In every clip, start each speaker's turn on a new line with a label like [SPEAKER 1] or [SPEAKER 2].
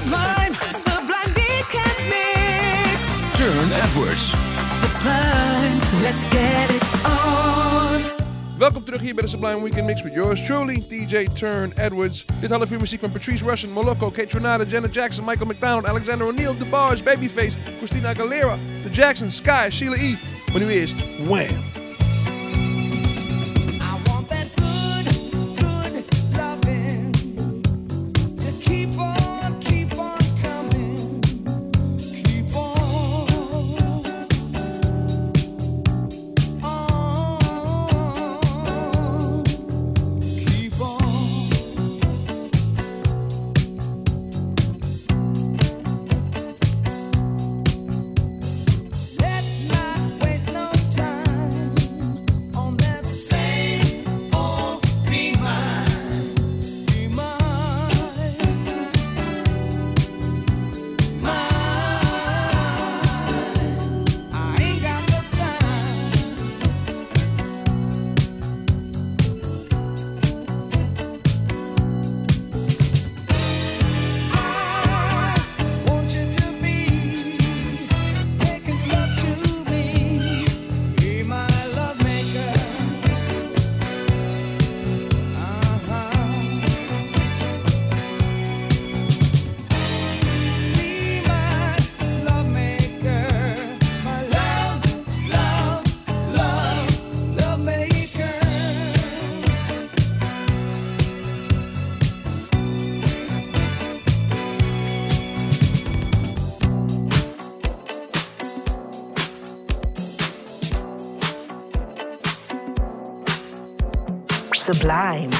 [SPEAKER 1] Sublime, sublime weekend mix.
[SPEAKER 2] Turne Edwards.
[SPEAKER 1] Sublime, let's get it on.
[SPEAKER 3] Welkom terug hier bij de Sublime Weekend Mix met yours truly, DJ Turne Edwards. Dit half uur muziek van Patrice Rushen, Moloko, Kaytranada, Janet Jackson, Michael McDonald, Alexander O'Neill, DeBarge, Babyface, Christina Aguilera, The Jacksons, Sky, Sheila E. Maar nu eerst Wham!
[SPEAKER 4] Sublime.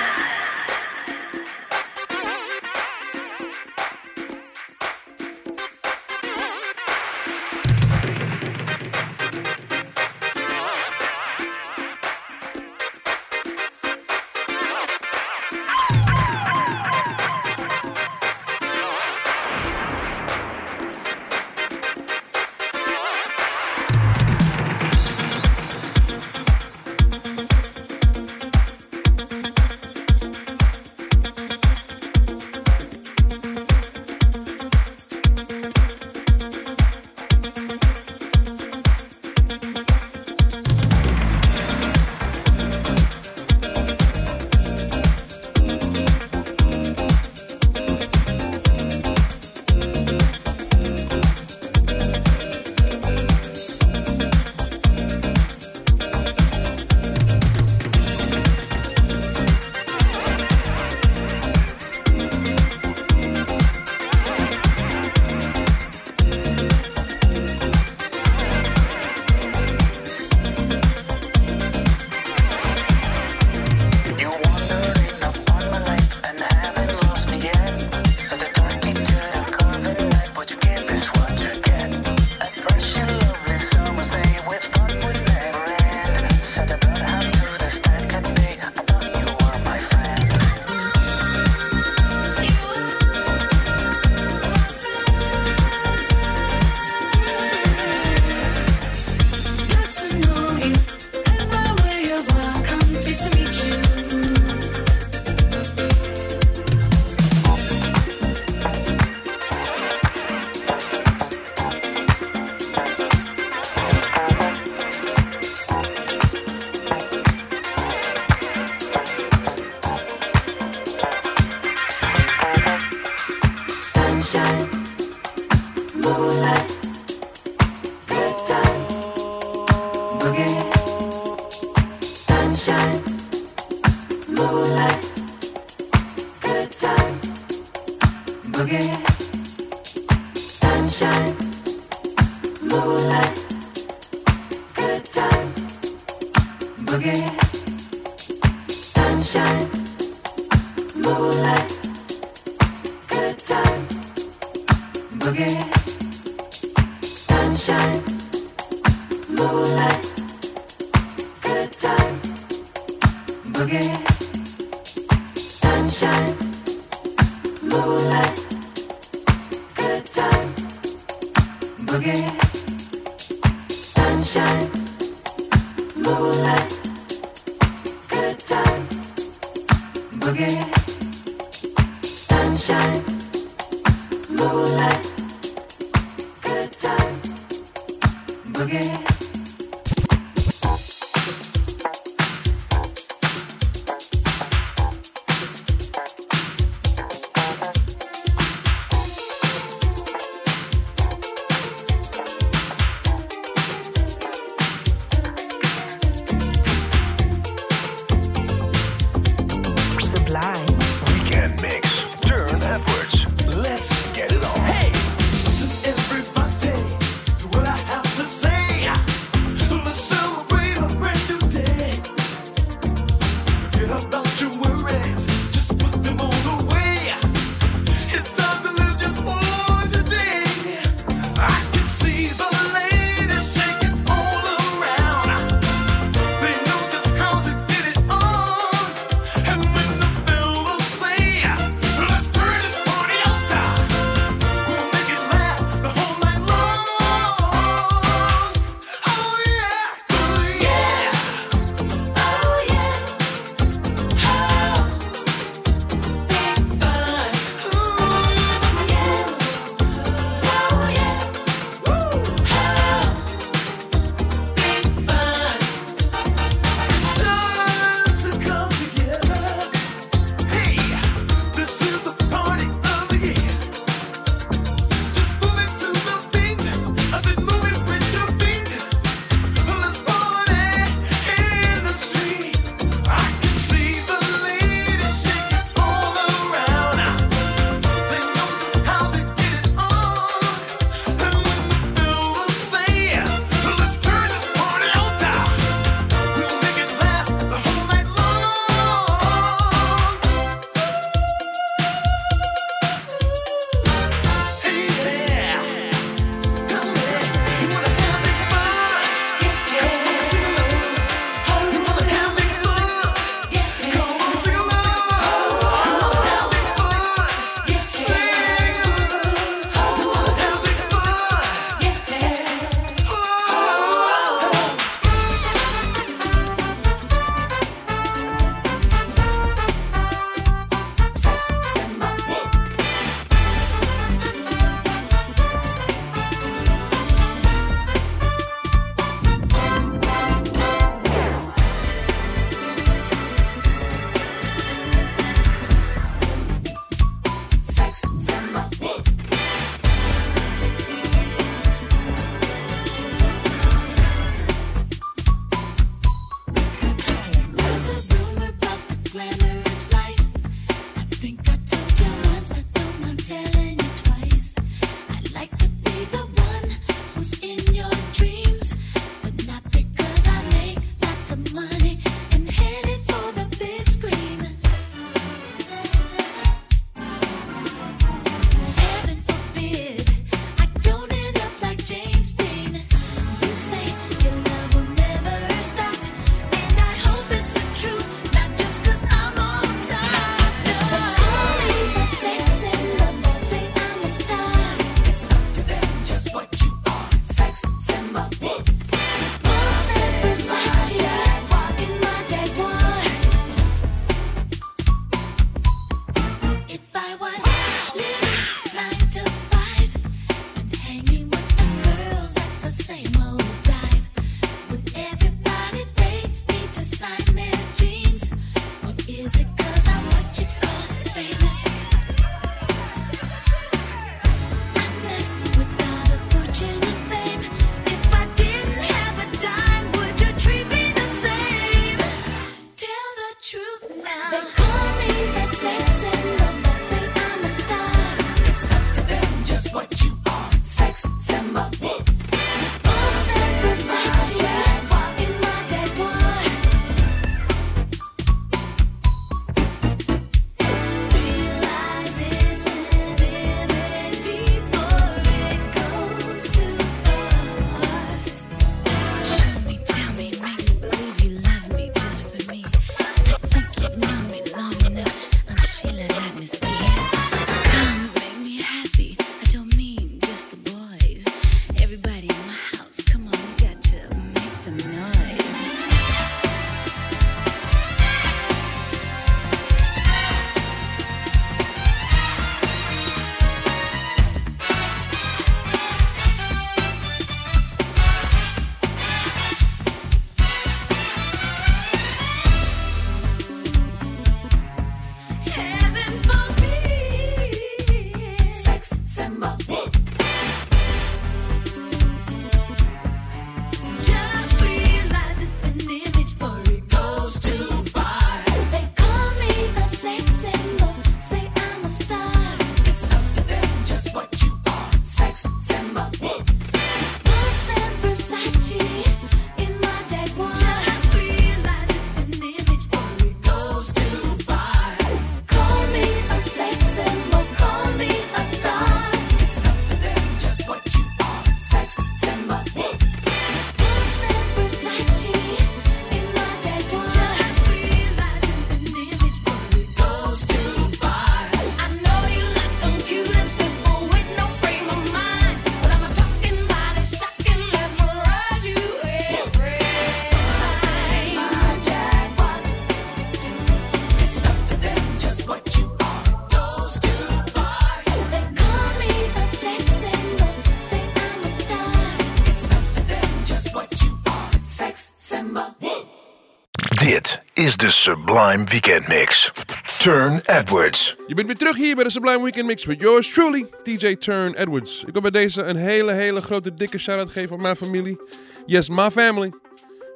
[SPEAKER 4] Sublime
[SPEAKER 2] Weekend Mix. Turne Edwards.
[SPEAKER 3] Je bent weer terug hier bij de Sublime Weekend Mix met yours truly, DJ Turne Edwards. Ik wil bij deze een hele, hele grote, dikke shout-out geven aan mijn familie. Yes, my family.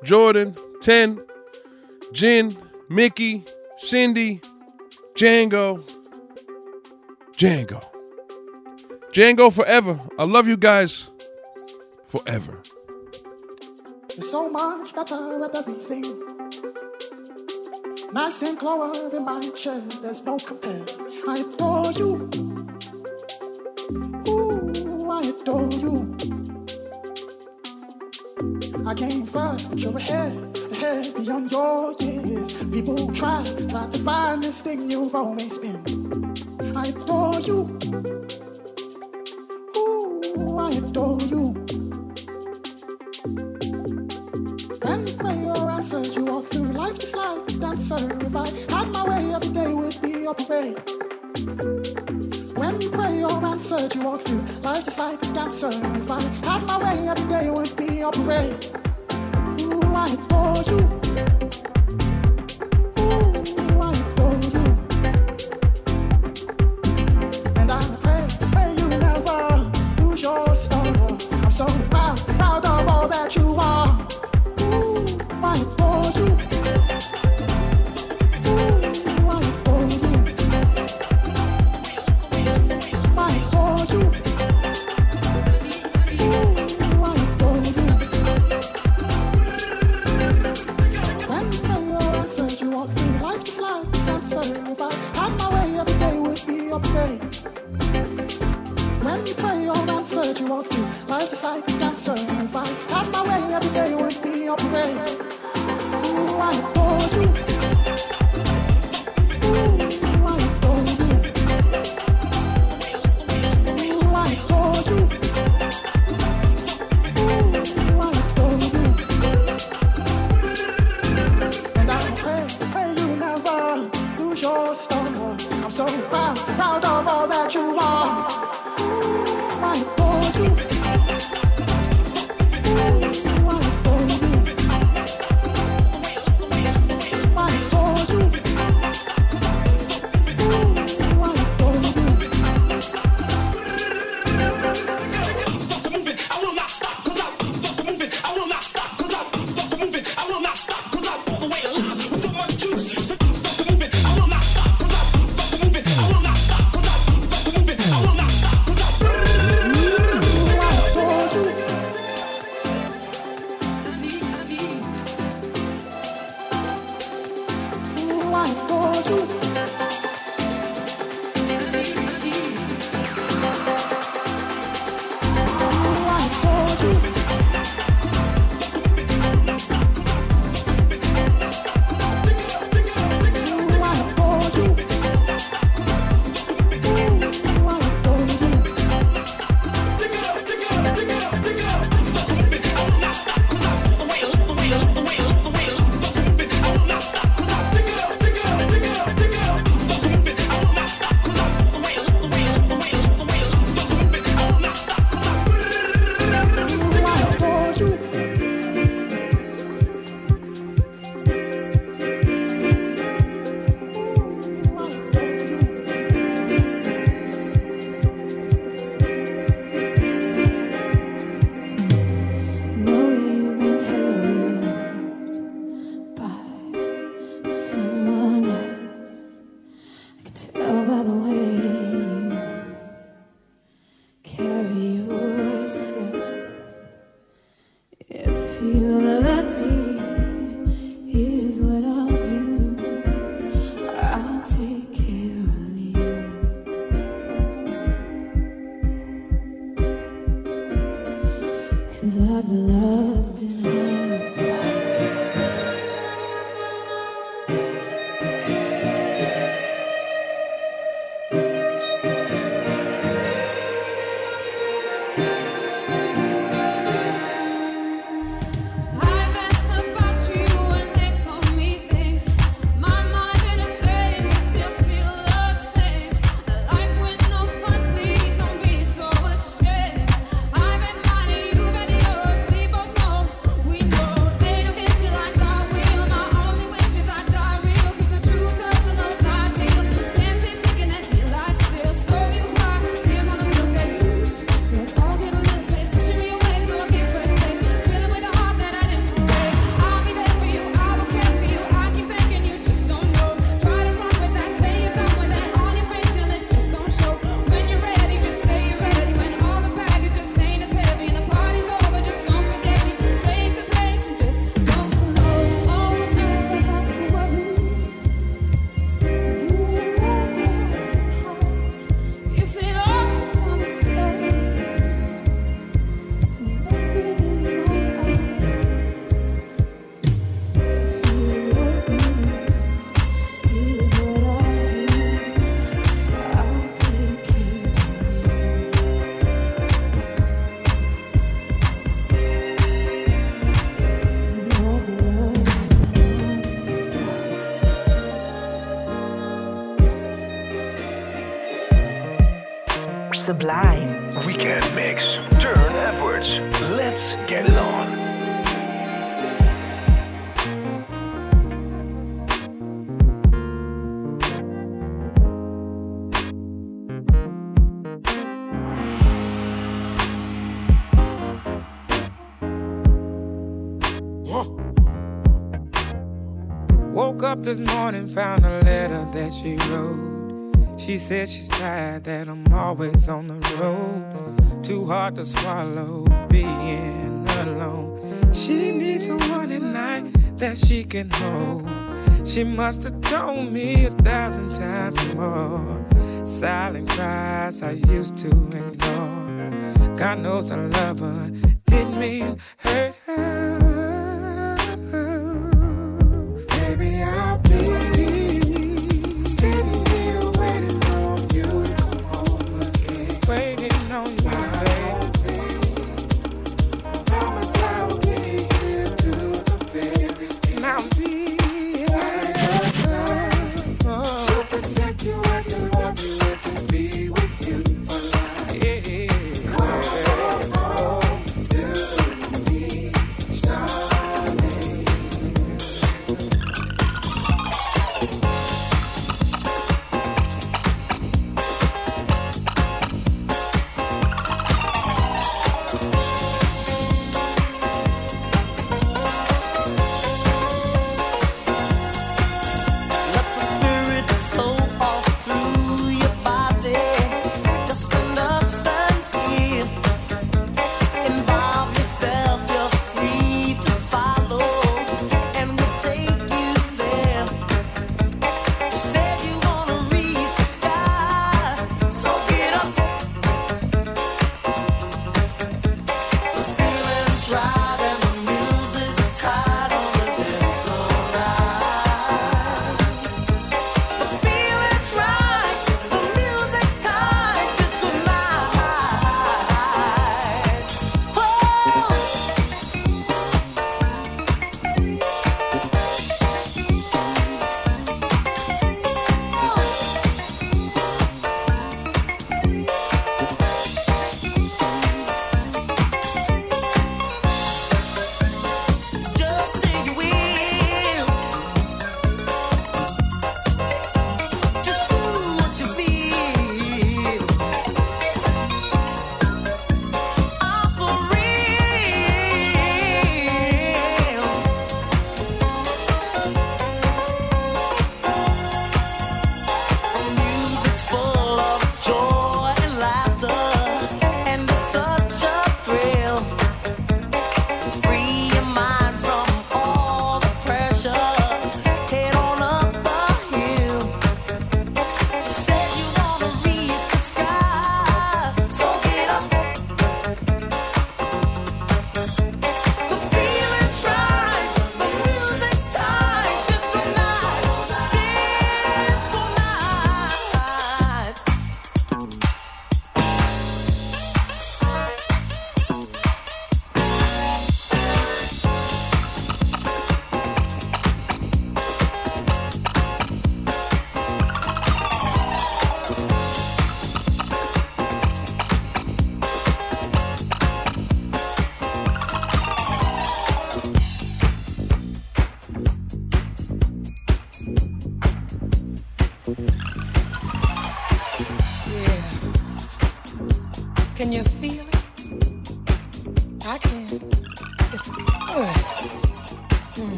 [SPEAKER 3] Jordan, Ten, Jin, Mickey, Cindy, Django. Django. Django forever. I love you guys forever.
[SPEAKER 4] You're so much better at everything. Nice and in my chair, there's no compare. I adore you. Ooh, I adore you. I came first, but you're ahead, ahead beyond your years. People try, try to find this thing you've always been. I adore you. Through life just like a dancer. If I had my way, every day would be a parade.
[SPEAKER 5] said she's tired that I'm always on the road. Too hard to swallow being alone. She needs someone at night that she can hold. She must have told me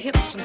[SPEAKER 5] hips, some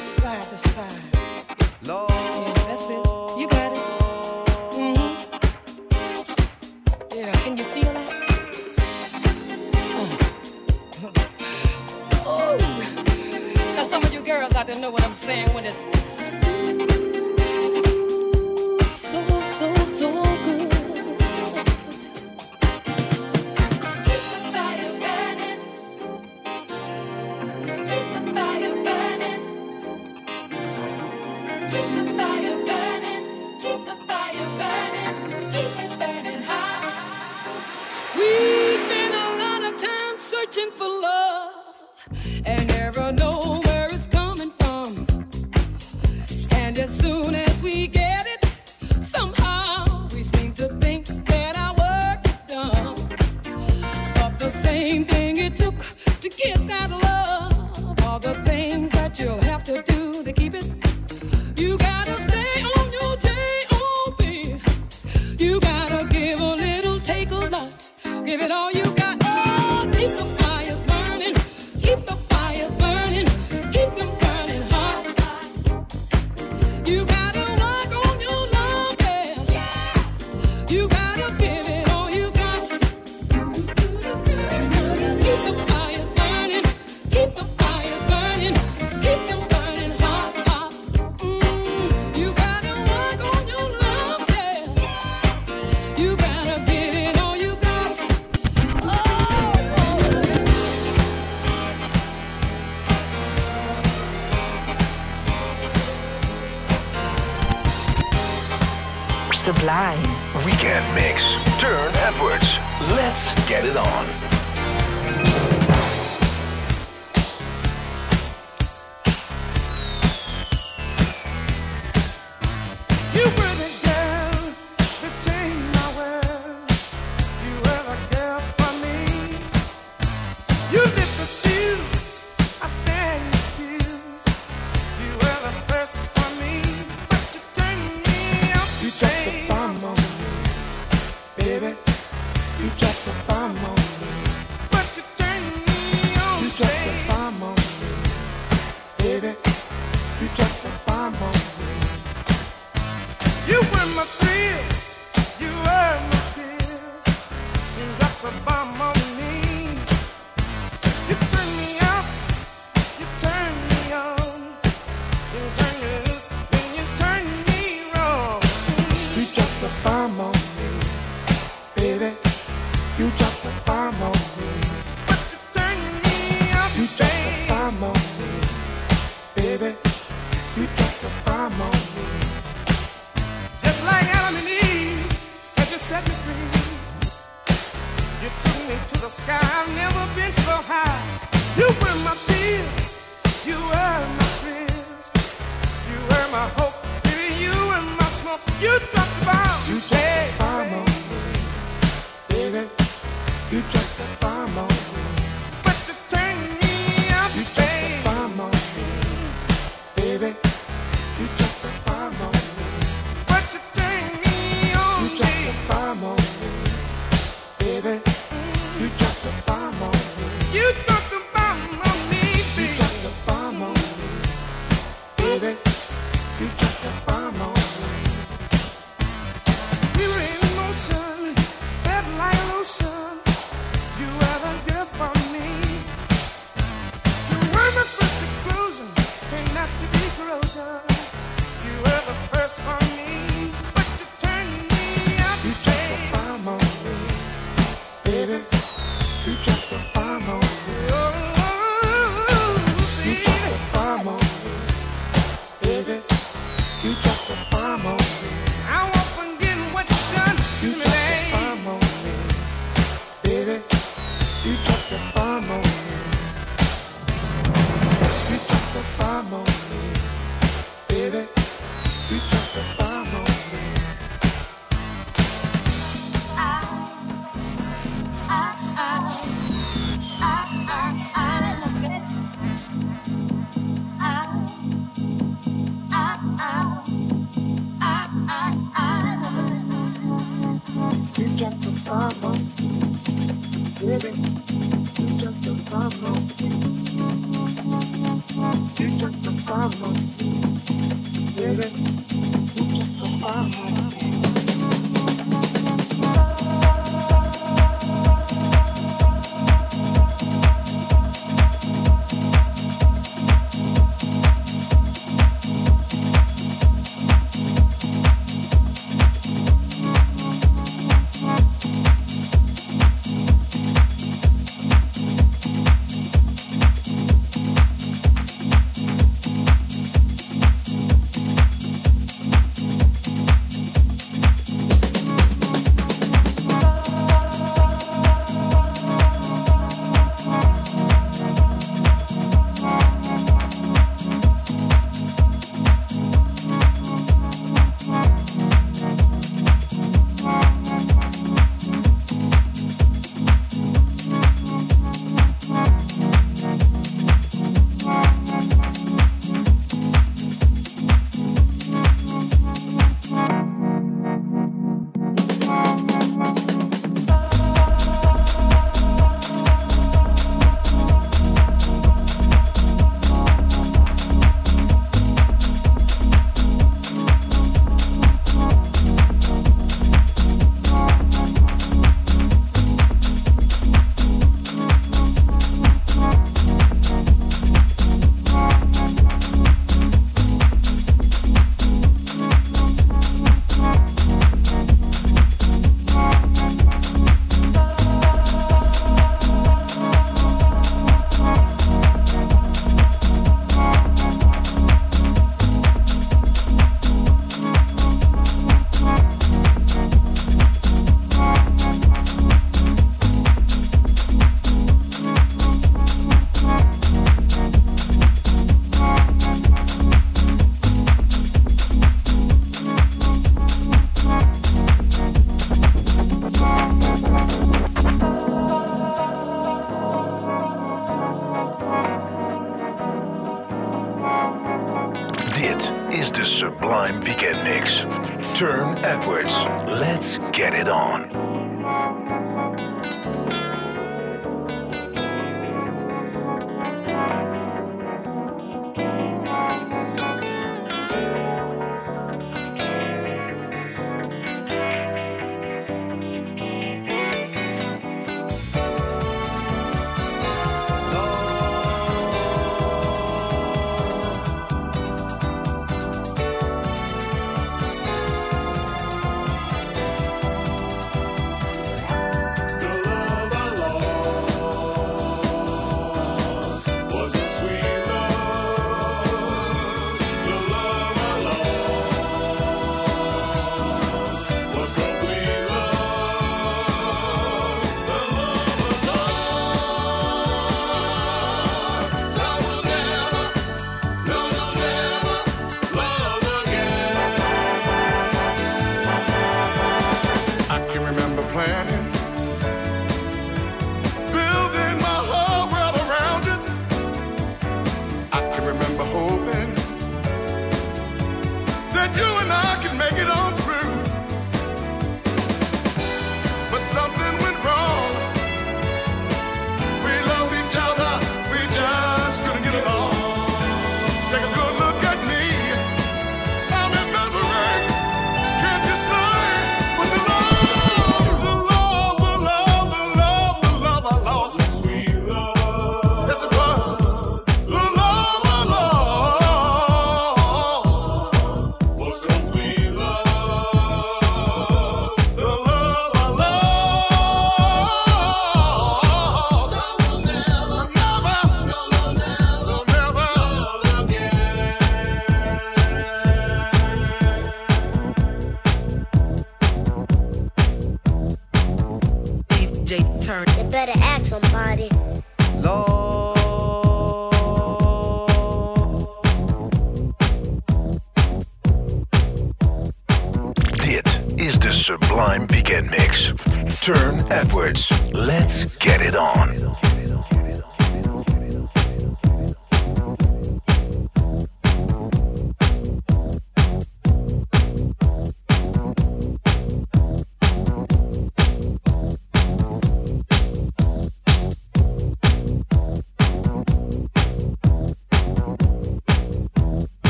[SPEAKER 2] Let's get it on.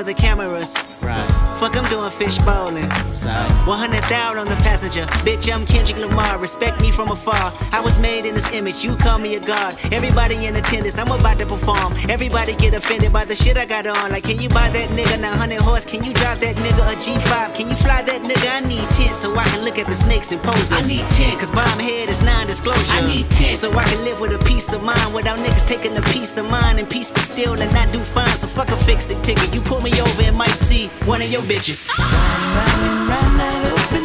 [SPEAKER 6] for the
[SPEAKER 7] cameras. Right. Fuck, I'm doing fish bowling. Sorry. Down out on the passenger. Bitch, I'm Kendrick Lamar. Respect me from afar. I was made in this image. You call me a god. Everybody in attendance, I'm about to perform. Everybody get offended by the shit I got on. Like, can you buy that nigga 900 horse? Can you drive that nigga a G5? Can you fly that nigga? I need 10 so I can look at the snakes and poses.
[SPEAKER 8] I need 10
[SPEAKER 7] cause bomb head is non disclosure.
[SPEAKER 8] I need 10
[SPEAKER 7] so I can live with a peace of mind without niggas taking a piece of mind and peace be still and I do fine. So fuck a fix it ticket. You pull me over and might see one of your bitches.
[SPEAKER 8] Ah.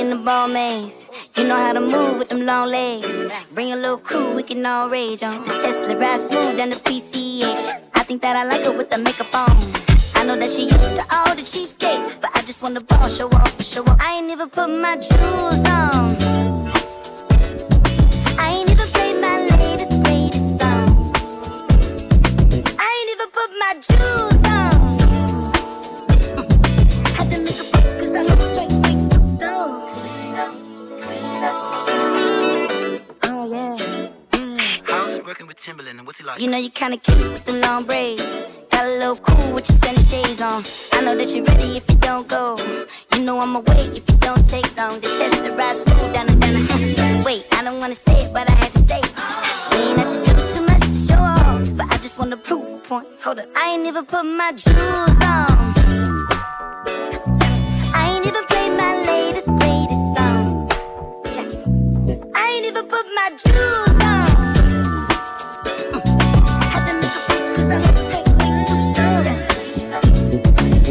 [SPEAKER 8] in the
[SPEAKER 9] ball maze. You know how to move with them long legs. Bring a little crew, we can all rage on. Tesla ride smooth down the PCH. I think that I like her with the makeup on. I know that she used to all the cheapskates, but I just want to ball, show off, show off. I ain't even put my jewels on. My
[SPEAKER 5] June. Timberland and what's he like?
[SPEAKER 9] You know you kinda cute with the long braids. Got a little cool with your sunny shades on. I know that you're ready if you don't go. You know I'ma wait if you don't take long. The test the ride smooth down and down the street. Wait, I don't wanna say it, but I had to say it. We ain't have to do too much to show off, but I just wanna prove a point. Hold up, I ain't even put my jewels on. I ain't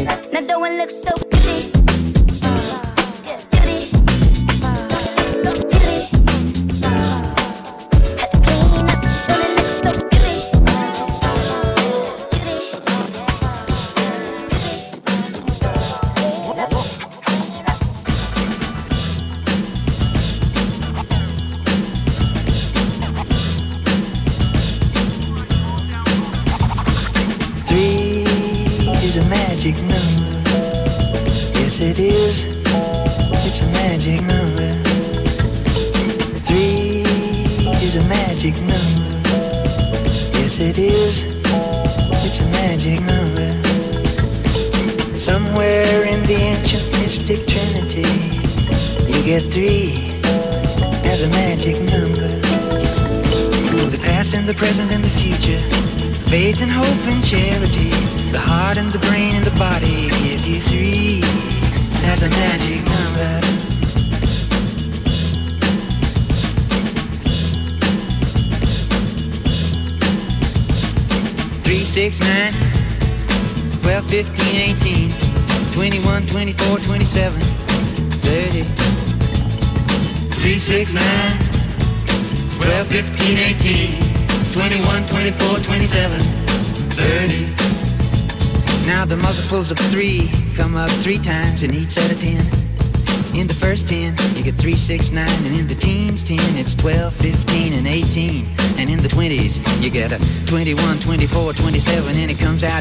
[SPEAKER 9] Now don't it look so pretty?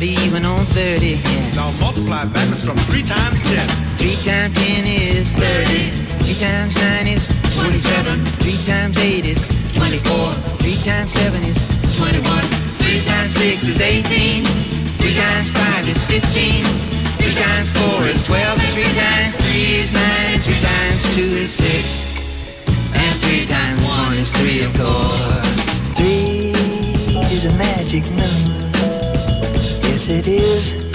[SPEAKER 10] And it comes out even on 30. Yeah.
[SPEAKER 11] Now multiply backwards from 3 times 10.
[SPEAKER 10] Three times ten is 30. Three times nine is 27. Three times eight is 24. Three times seven is 21. Three times six is 18. Three times five is 15. Three times four is 12. Three times three is nine. Three times two is six. And three times one is three, of course. Three is a magic number. It is.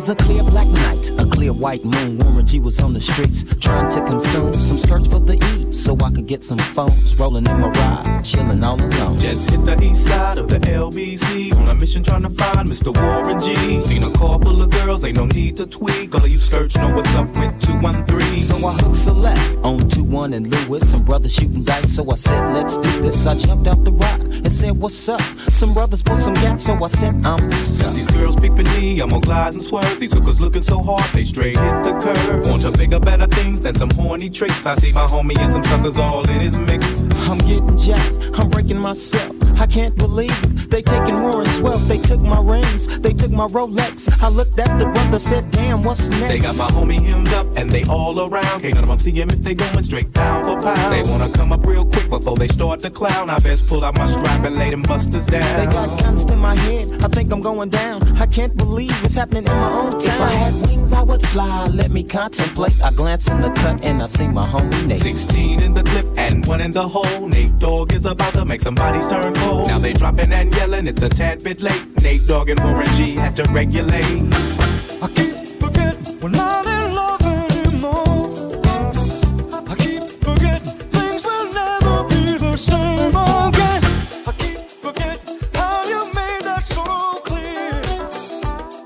[SPEAKER 12] Was a clear black night, a clear white moon. Warren G was on the streets trying to consume some skirts for the E so I could get some phones. Rolling in my ride, chilling all alone.
[SPEAKER 13] Just hit the east side of the LBC on a mission trying to find Mr. Warren G. Seen a car full of girls, ain't no need to tweak. All of you search know what's up with 213.
[SPEAKER 12] So I hooked select on 2 1 and Lewis. Some brothers shooting dice, so I said, let's do this. I jumped out the ride and said, what's up? Some brothers pulled some gas, so I said, I'm
[SPEAKER 13] Since these girls peeping me, I'm gonna glide and swerve. These hookers looking so hard, they straight hit the curve. Want to bigger, better things than some horny tricks. I see my homie and some suckers all in his mix.
[SPEAKER 12] I'm getting jacked, I'm breaking myself. I can't believe it. They taking more than 12. they took my rings, they took my Rolex. I looked at the brother, said, damn, what's next?
[SPEAKER 13] They got my homie hemmed up and they all around. Can't none of them see him if they going straight down for pound. They wanna come up real quick before they start to clown. I best pull out my strap and lay them busters down.
[SPEAKER 12] They got guns to my head, I think I'm going down. I can't believe it's happening in my own town. If I had wings, I would fly. Let me contemplate. I glance in the cut and I see my homie Nate.
[SPEAKER 13] 16 in the clip and one in the hole. Nate Dogg is about to make some bodies turn cold. Now they dropping and yelling, it's a tad bit late. Nate Dogg and Warren G had to regulate.
[SPEAKER 6] I keep forgetting we're not in love anymore. I keep forgetting things will never be the same again. I keep forgetting how you made that so clear.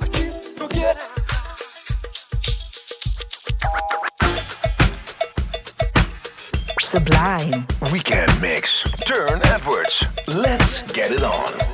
[SPEAKER 6] I keep forgetting.
[SPEAKER 2] Sublime. Weekend mix. Turne Edwards. Let's get it on.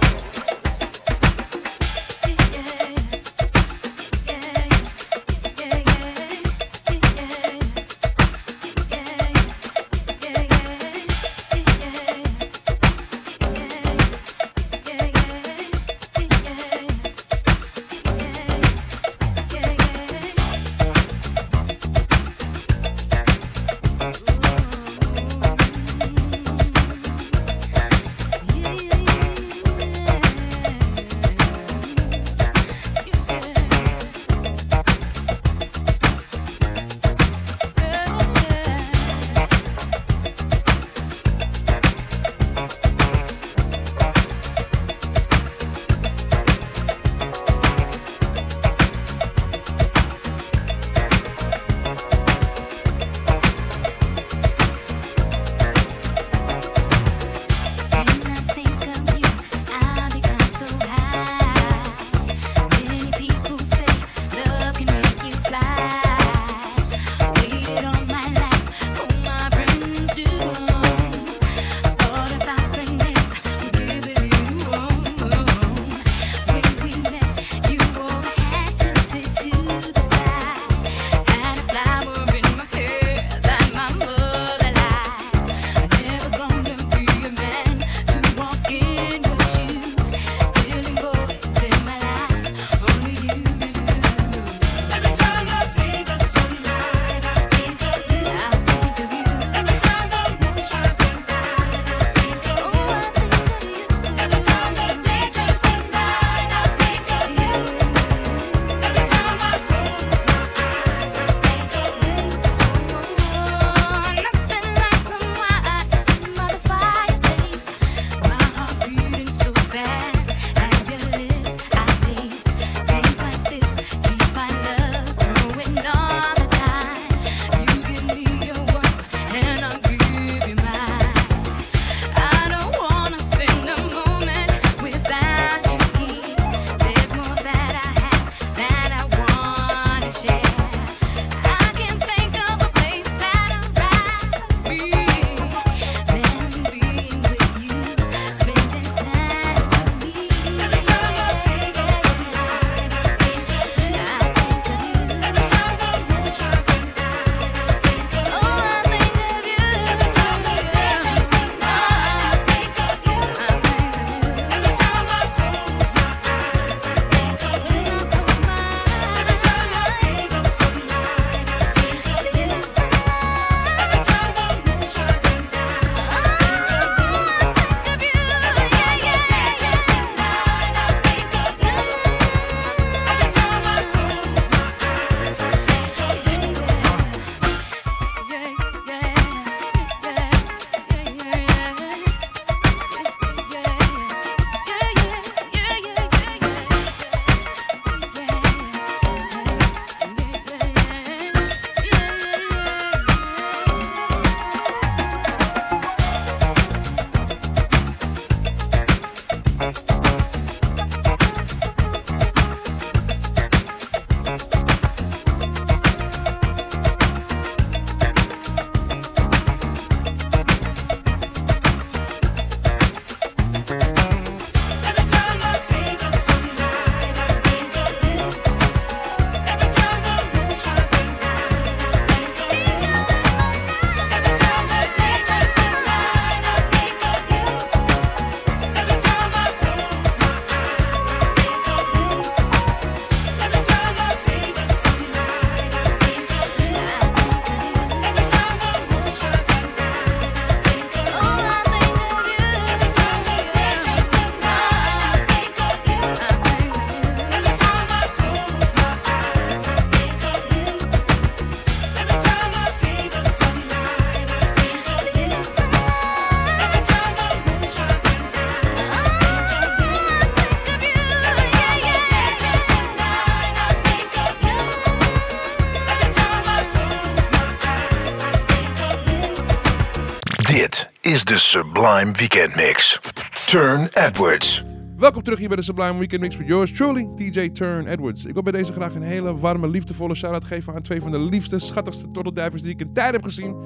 [SPEAKER 2] Sublime Weekend Mix. Turn Edwards.
[SPEAKER 3] Welkom terug hier bij de Sublime Weekend Mix met yours truly, DJ Turn Edwards. Ik wil bij deze graag een hele warme, liefdevolle shout-out geven aan twee van de liefste, schattigste turtledivers die ik in tijd heb gezien.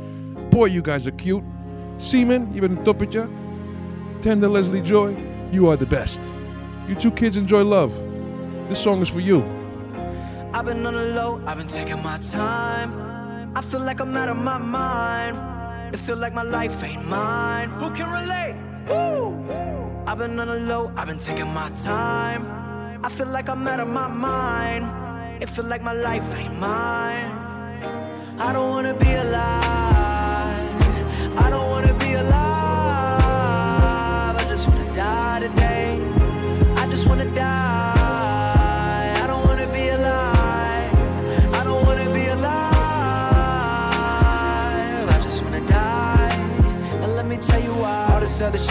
[SPEAKER 3] Boy, you guys are cute. Seaman, je bent een toppetje. Tender Leslie Joy, you are the best. You two kids enjoy love. This song is for you.
[SPEAKER 14] I've been on the low, I've been taking my time. I feel like I'm out of my mind. It feel like my life ain't mine. Who can relate? Woo! I've been on the low, I've been taking my time. I feel like I'm out of my mind. It feel like my life ain't mine. I don't wanna be alive. I don't wanna be alive. I just wanna die today.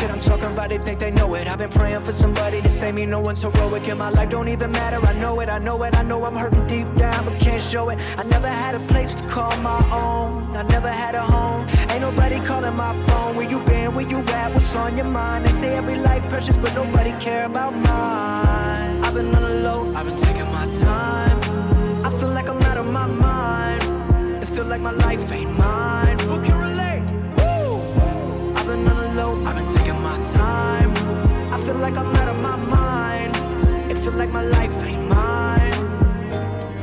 [SPEAKER 14] Shit I'm talking about, they think they know it. I've been praying for somebody to save me. No one's heroic in my life, don't even matter. I know it, I know it, I know I'm hurting deep down, but can't show it. I never had a place to call my own. I never had a home. Ain't nobody calling my phone. Where you been? Where you at? What's on your mind? They say every life precious, but nobody care about mine. I've been on the low, I've been taking my time. I feel like I'm out of my mind. It feel like my life ain't mine. Who can like I'm out of my mind. It feel like my life ain't mine.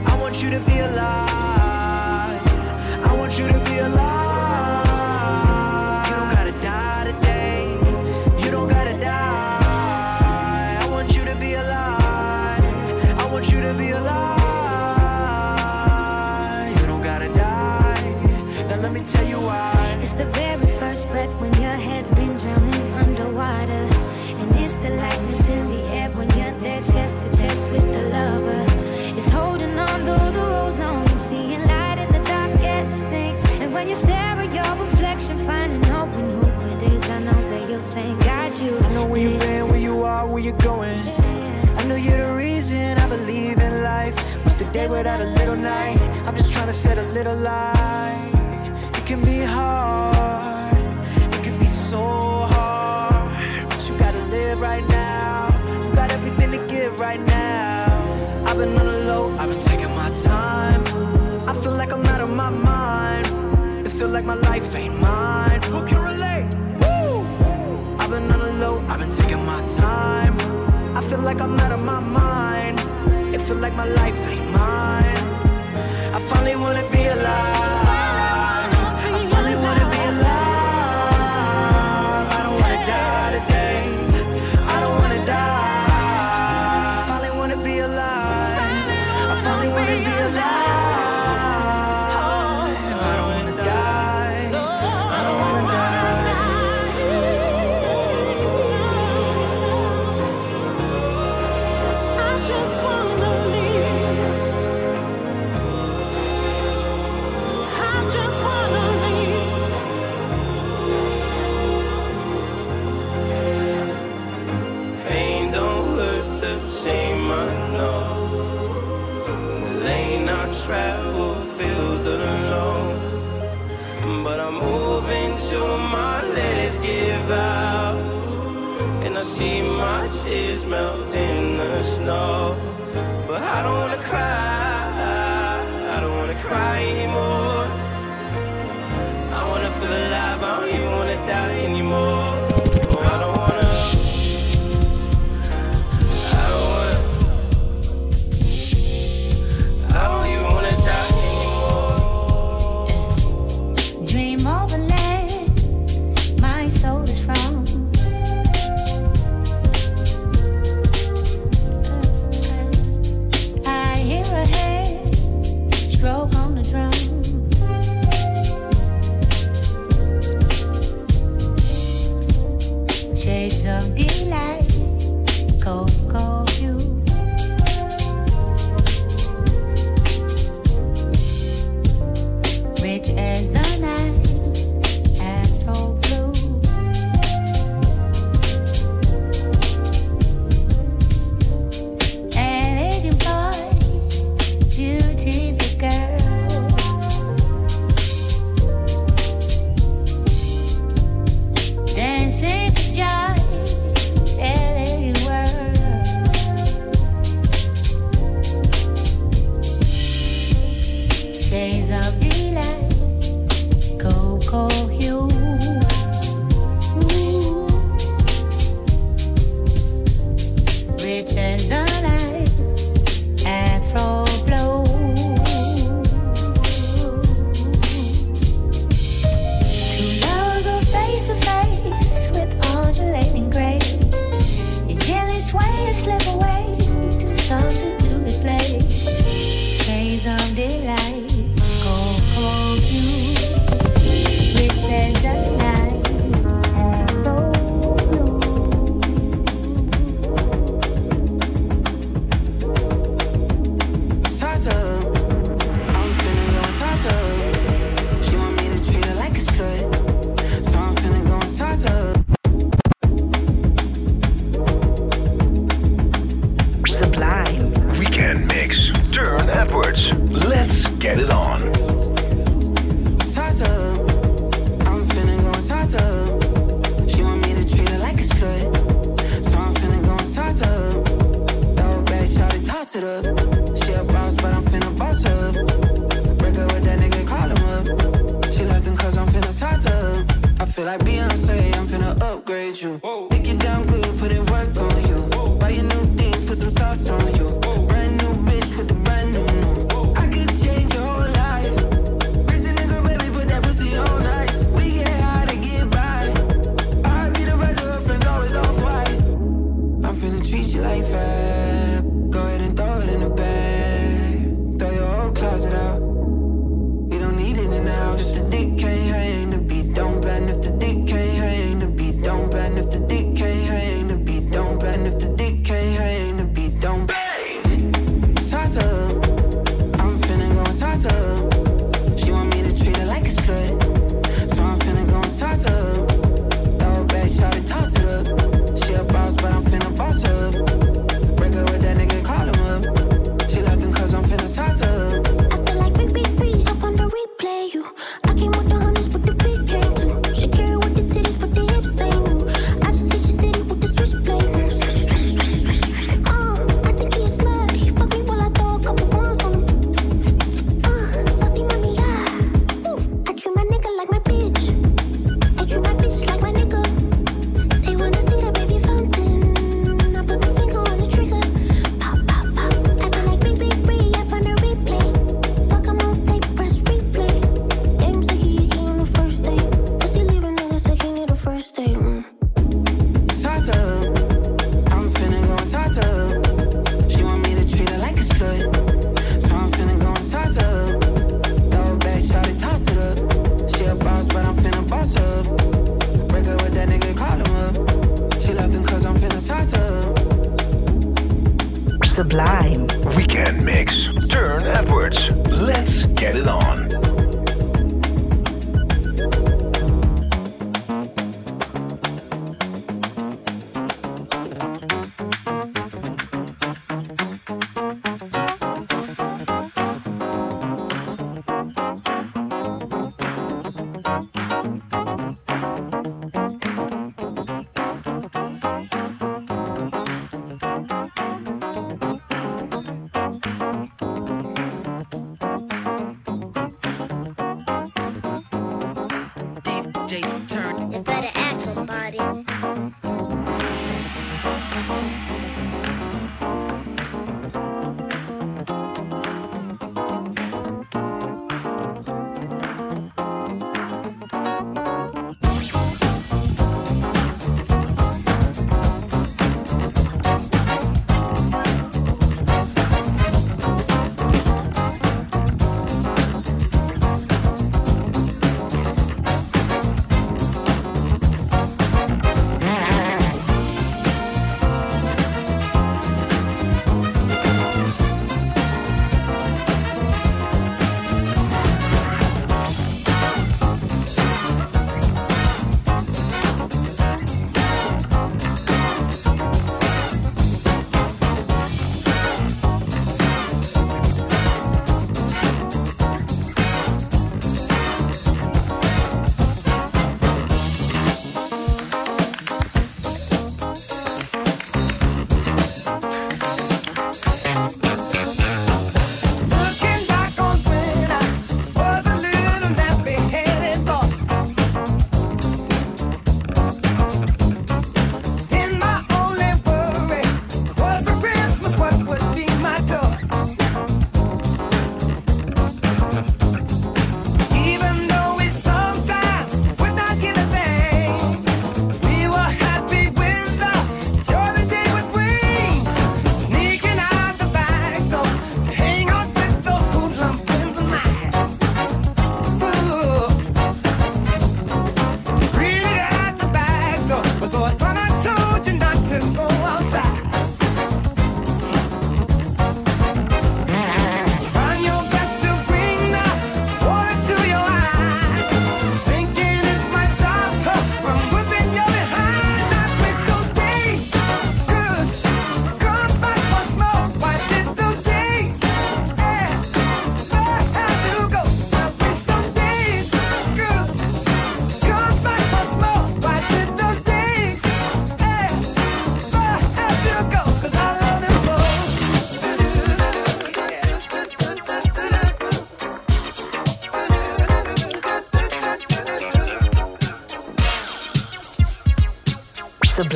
[SPEAKER 14] I want you to be alive. I want you to be alive. You don't gotta die today. You don't gotta die. I want you to be alive. I want you to be alive. You don't gotta die. Now let me tell you why.
[SPEAKER 15] It's the very first breath when your head's been drowning underwater. The lightness in the air when you're there chest to chest with the lover. It's holding on though the road's long and seeing light in the darkest things. And when you stare at your reflection, finding hope in who it is, I know that you'll thank God you.
[SPEAKER 14] I know where you've been, where you are, where you're going. I know you're the reason I believe in life. What's the day without a little night? I'm just trying to set a little light. It can be hard, been on the low, I've been taking my time. I feel like I'm out of my mind. It feel like my life ain't mine. Who can relate? Woo! I've been on the low, I've been taking my time. I feel like I'm out of my mind. It feel like my life ain't mine. I finally wanna be alive. I
[SPEAKER 16] see my tears melt in the snow. But I don't wanna cry.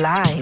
[SPEAKER 2] Sublime.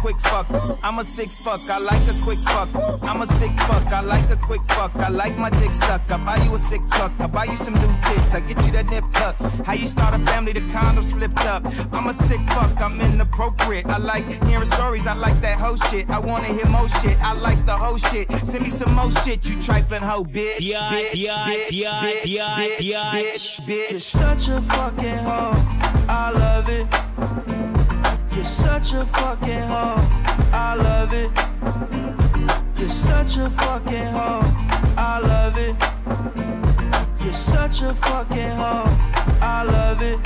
[SPEAKER 11] Quick fuck. I'm a sick fuck, I like a quick fuck. I'm a sick fuck, I like a quick fuck. I like my dick suck. I buy you a sick truck, I buy you some new tits. I get you that nip tuck. How you start a family, the condom slipped up. I'm a sick fuck, I'm inappropriate. I like hearing stories, I like that whole shit. I wanna hear more shit, I like the whole shit. Send me some more shit, you trifling hoe, bitch.
[SPEAKER 8] Yeah,
[SPEAKER 11] bitch,
[SPEAKER 8] yeah,
[SPEAKER 11] bitch,
[SPEAKER 8] yeah,
[SPEAKER 11] bitch,
[SPEAKER 8] yeah,
[SPEAKER 11] bitch,
[SPEAKER 8] yeah.
[SPEAKER 11] bitch, bitch.
[SPEAKER 14] You're such a fucking hoe. I love it. Such a fucking hoe. I love it. You're such a fucking hoe. I love it. You're such a fucking hoe. I love it.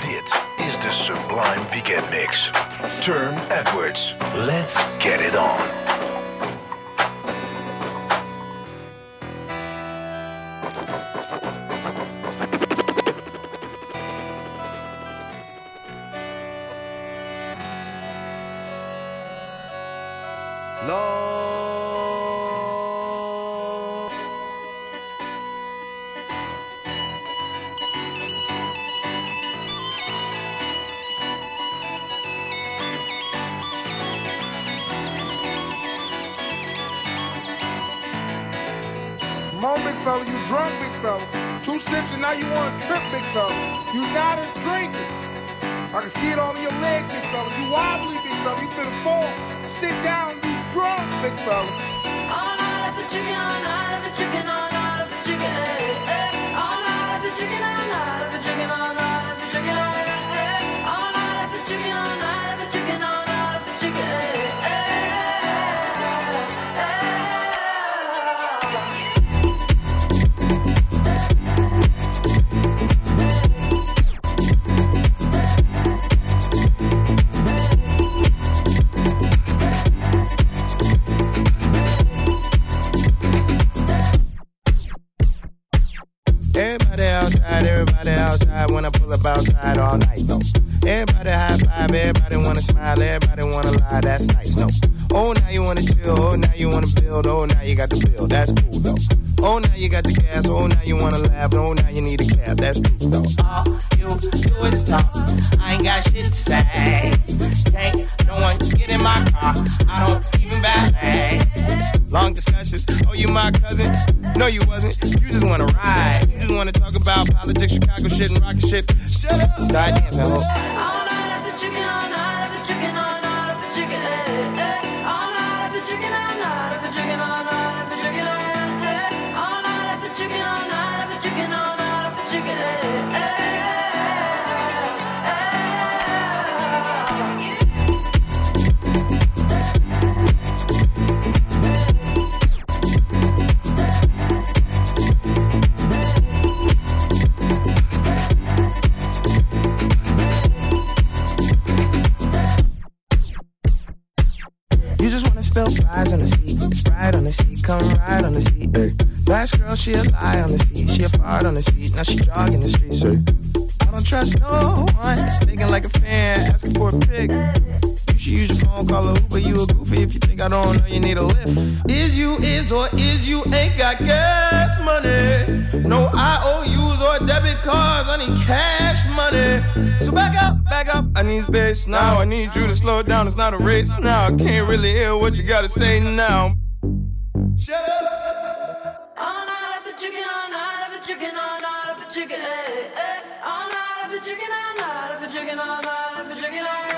[SPEAKER 2] Dit is de Sublime Weekend Mix. Turne Edwards. Let's get it on.
[SPEAKER 17] You want to trip, big fella. You not a drinker. I can see it all in your leg, big fella. You wobbly, big fella. You finna fall. Sit down, you drunk, big fella.
[SPEAKER 18] All night I've been drinking, all night I've been drinking, all night I've been drinking, eh. All night I've been drinking, all night I've been drinking, all night
[SPEAKER 19] It's not a race now. I can't really hear what you gotta say now. Shut up.
[SPEAKER 18] All night I've been drinking, all night I've been drinking, all night I've been drinking, eh, eh. All night I've been drinking, all night I've been drinking, all night I've been drinking.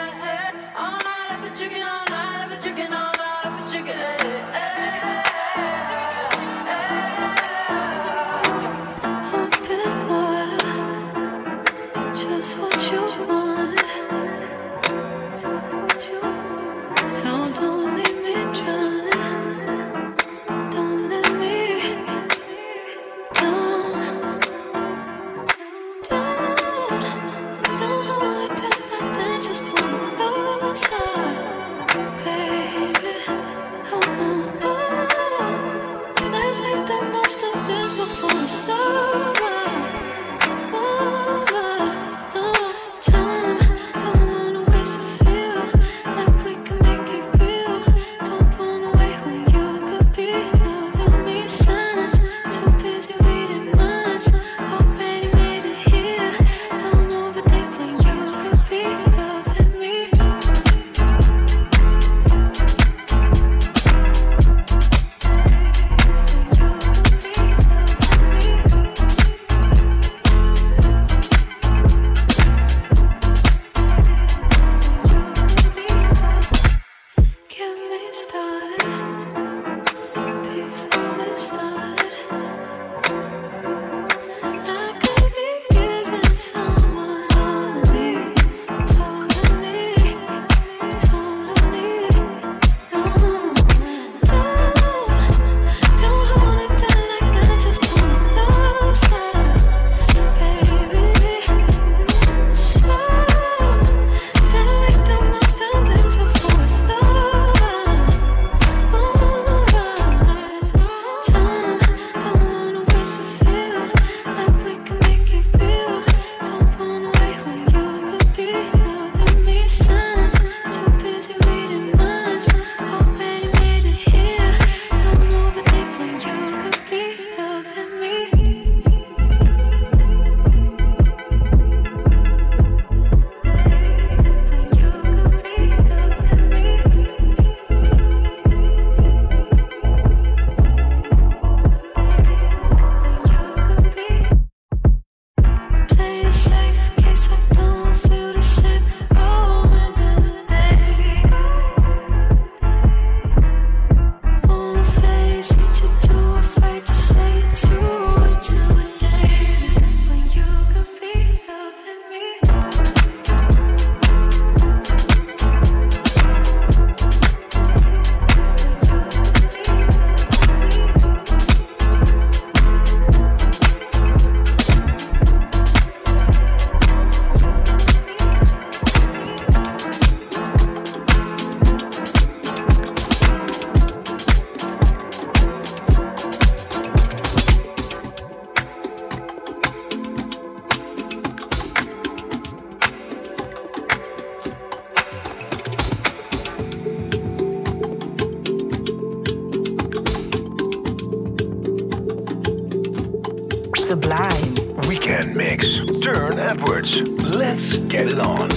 [SPEAKER 2] Turne Edwards. Let's get it on.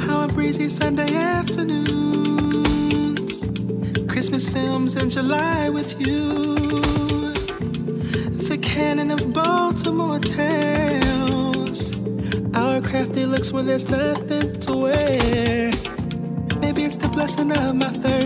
[SPEAKER 19] How a breezy Sunday afternoons, Christmas films in July with you. The cannon of Baltimore tales our crafty looks when there's nothing to wear. Maybe it's the blessing of my third.